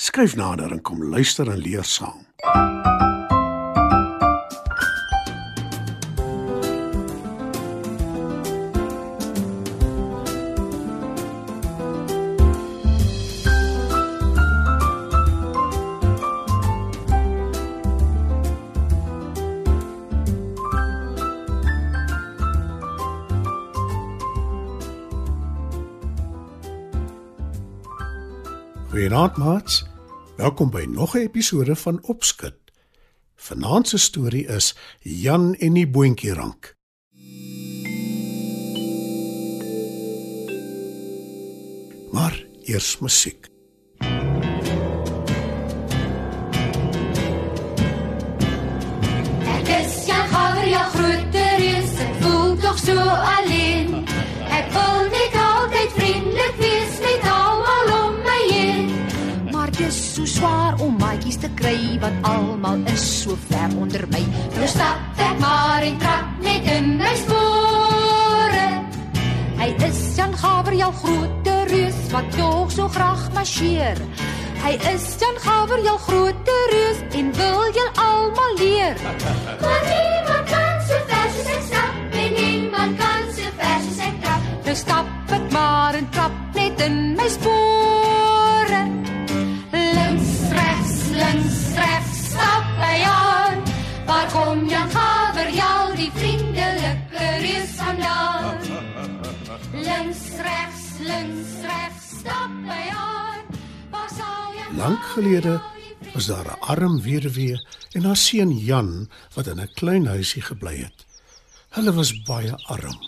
Skryf nader en kom luister en leer saam. Goeienaand maats. Welkom by nog 'n episode van Opskud. Vanaand se storie is Jan en die boontjie rank. Maar eers musiek. Ek is Jan Gaber, om maatjies te kry want almal is so ver onder my. Nou stap ek maar en trap net in my spore. Hy is Jan Gaber, jou groot reus wat tog so graag marcheer. Hy is Jan Gaber, jou groot reus en wil julle almal leer. Maar niemand kan so ver soos ek stap en niemand kan so ver soos ek trap. Nou stap ek maar en trap net in my spore. Links, regs, links, regs, stap by aan. Waar sal Jan Lank gelede was daar 'n arm weduwee en haar seun Jan wat in 'n klein huisie gebly het. Hulle was baie arm.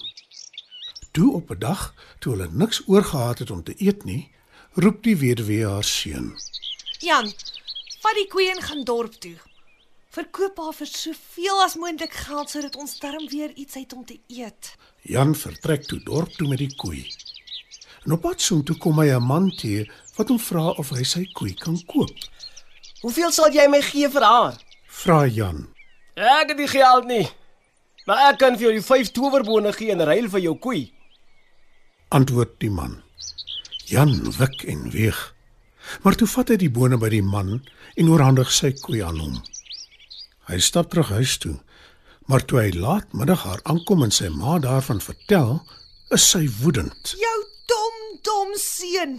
Toe op 'n dag, toe hulle niks oorgehad het om te eet nie, roep die weduwee haar seun. Jan, vat die koeie en gaan dorp toe. Verkoop haar vir soveel as moontlik geld sodat ons darm weer iets het om te eet. Jan vertrek toe dorp toe met die koei. En op pad soontoe kom hy 'n man teë wat hom vra of hy sy koei kan koop. Hoeveel sal jy my gee vir haar? Vra Jan. Ek het nie geld nie. Maar ek kan vir jou die 5 towerbone gee in ruil vir jou koei. Antwoord die man. Jan wik en weeg. Maar toe vat hy die bone by die man en oorhandig sy koei aan hom. Hy stap terug huis toe, maar toe hy laatmiddag haar aankom en sy ma daarvan vertel, is sy woedend. Jou dom dom seun.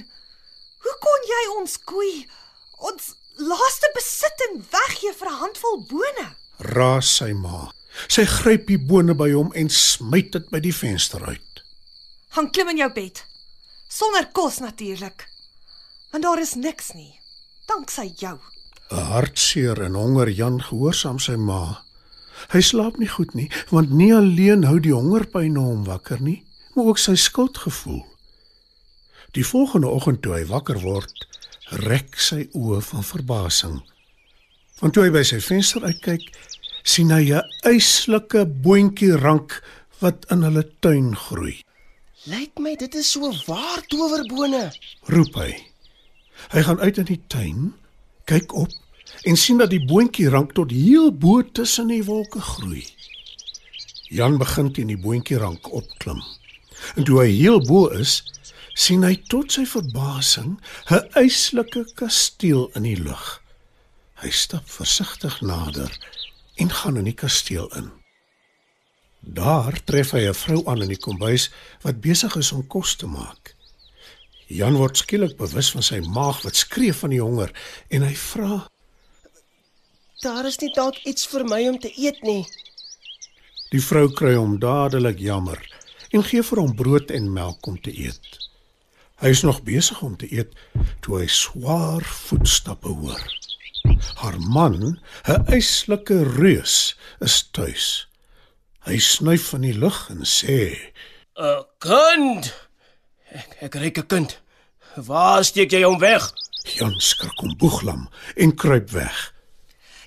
Hoe kon jy ons koei, ons laaste besitting weggee vir 'n handvol bone? Raas sy ma. Sy gryp die bone by hom en smyt dit by die venster uit. Gaan klim in jou bed. Sonder kos natuurlik. Want daar is niks nie. Danksy jou. Hartseer en honger Jan gehoorsaam sy ma. Hy slaap nie goed nie, want nie alleen hou die hongerpyn hom wakker nie, maar ook sy skuldgevoel. Die volgende oggend toe hy wakker word, rek sy oë van verbasing. Want toe hy by sy venster uitkyk, sien hy 'n eislike boontjie rank wat in hulle tuin groei. Lyk my dit is so waar towerbone. Roep hy. Hy gaan uit in die tuin, kyk op en sien dat die boontjie rank tot heel bo tussen die wolke groei. Jan begin teen die boontjie rank opklim. En toe hy heel bo is, sien hy tot sy verbasing 'n eislike kasteel in die lug. Hy stap versigtig nader en gaan in die kasteel in. Daar tref hy 'n vrou aan in die kombuis wat besig is om kos te maak. Jan word skielik bewus van sy maag wat skree van die honger en hy vra: Daar is nie dalk iets vir my om te eet nie. Die vrou kry hom dadelik jammer en gee vir hom brood en melk om te eet. Hy is nog besig om te eet toe hy swaar voetstappe hoor. Haar man, 'n eislike reus, is tuis. Hy snuif van die lug en sê: 'n Kind. Ek ek ryk 'n kind. Waar steek jy hom weg? Jan skrik om boeglam en kruip weg.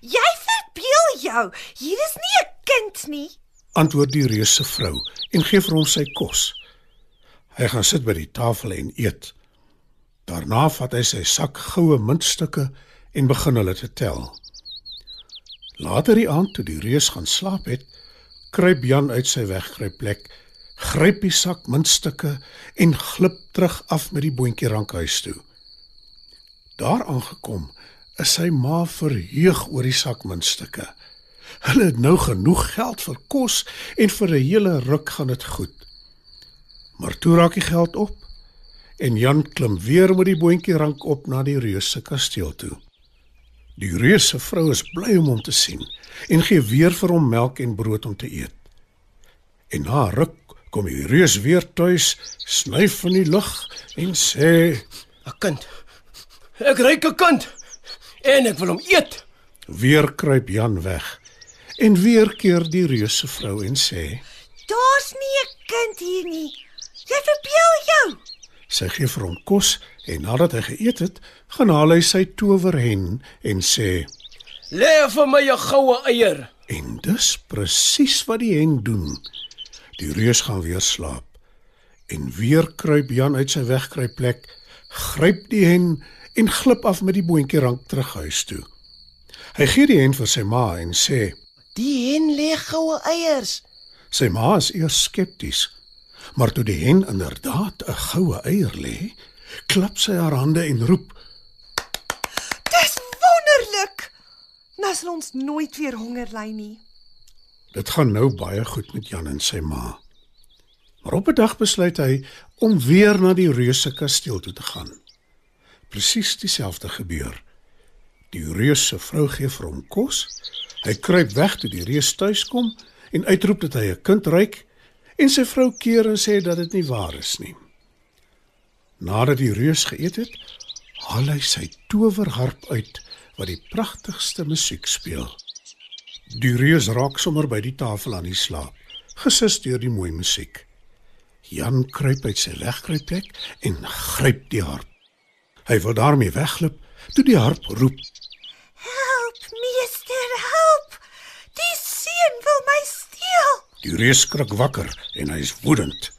Jy verbeel jou. Hier is nie 'n kind nie. Antwoord die reus se vrou en gee vir hom sy kos. Hy gaan sit by die tafel en eet. Daarna vat hy sy sak goue muntstukke en begin hulle te tel. Later die aand toe die reus gaan slaap het, kruip Jan uit sy wegkruipplek, gryp die sak muntstukke en glip terug af met die boontjie rankhuis toe. Daar aangekom, is sy ma verheug oor die sakmuntstukke. Hulle het nou genoeg geld vir kos en vir 'n hele ruk gaan dit goed. Maar toe raak die geld op en Jan klim weer met die boontjie rank op na die reus se kasteel toe. Die reus se vrou is bly om hom te sien en gee weer vir hom melk en brood om te eet. En na 'n ruk kom die reus weer tuis, snyf in die lug en sê: 'n Kind. Ek ryk 'n kind en ek wil hom eet. Weer kruip Jan weg. En weer keer die reus se vrou en sê: Daar's nie 'n kind hier nie. Jy verbeel jou. Sy gee vir hom kos en nadat hy geëet het, gaan haal hy sy towerhen en sê: Lê vir my 'n goue eier. "En dis presies wat die hen doen." Die reus gaan weer slaap. En weer kruip Jan uit sy wegkruipplek, gryp die hen en glip af met die boontjie rank terug huis toe. Hy gee die hen vir sy ma en sê: Die hen lê goue eiers. Sy ma is eers skepties, maar toe die hen inderdaad 'n goue eier lê, klap sy haar hande en roep: Dis wonderlik. Nou sal ons nooit weer honger ly nie. Dit gaan nou baie goed met Jan en sy ma. Maar op 'n dag besluit hy om weer na die reus se kasteel toe te gaan. Presies dieselfde gebeur. Die reus se vrou gee vir hom kos. Hy kruip weg toe die reus tuis kom en uitroep dat hy 'n kind ryk en sy vrou keer en sê dat dit nie waar is nie. Nadat die reus geëet het, haal hy sy towerharp uit wat die pragtigste musiek speel. Die reus raak sommer by die tafel aan die slaap, gesus deur die mooi musiek. Jan kruip uit sy wegkruipplek en gryp die harp. Hy wil daarmee wegglip toe die harp roep. Help, meester, help. Die seun wil my steel. Die reus skrik wakker en hy is woedend.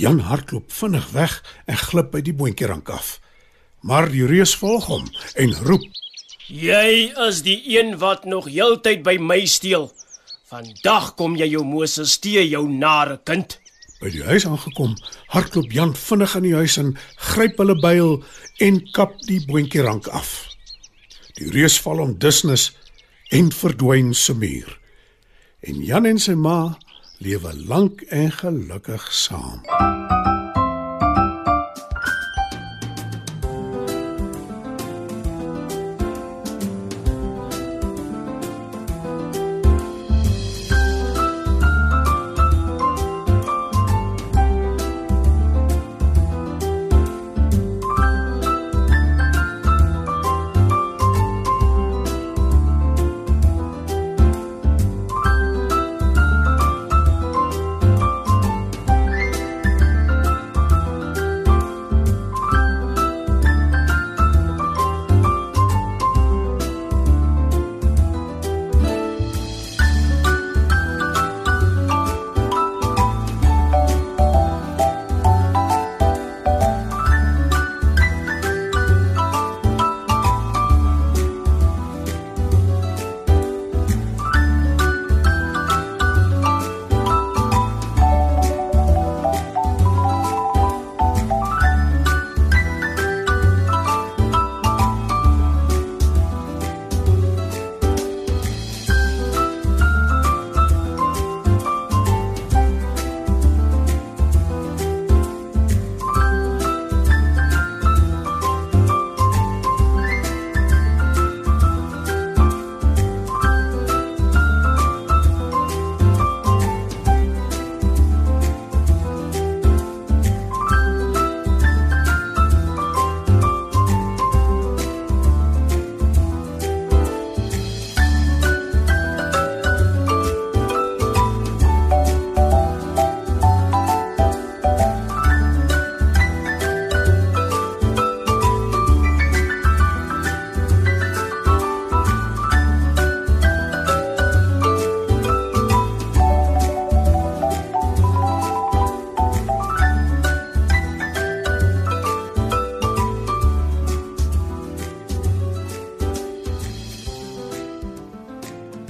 Jan hardloop vinnig weg en glip by die boontjie rank af. Maar die reus volg hom en roep: Jy is die een wat nog heeltyd by my steel. Vandag kom jy jou Moses stee jou nare kind. By die huis aangekom, hardloop Jan vinnig in die huis en gryp hulle byl en kap die boontjie rank af. Die reus val om dusnis en verdwyn se muur. En Jan en sy ma lewe lank en gelukkig saam.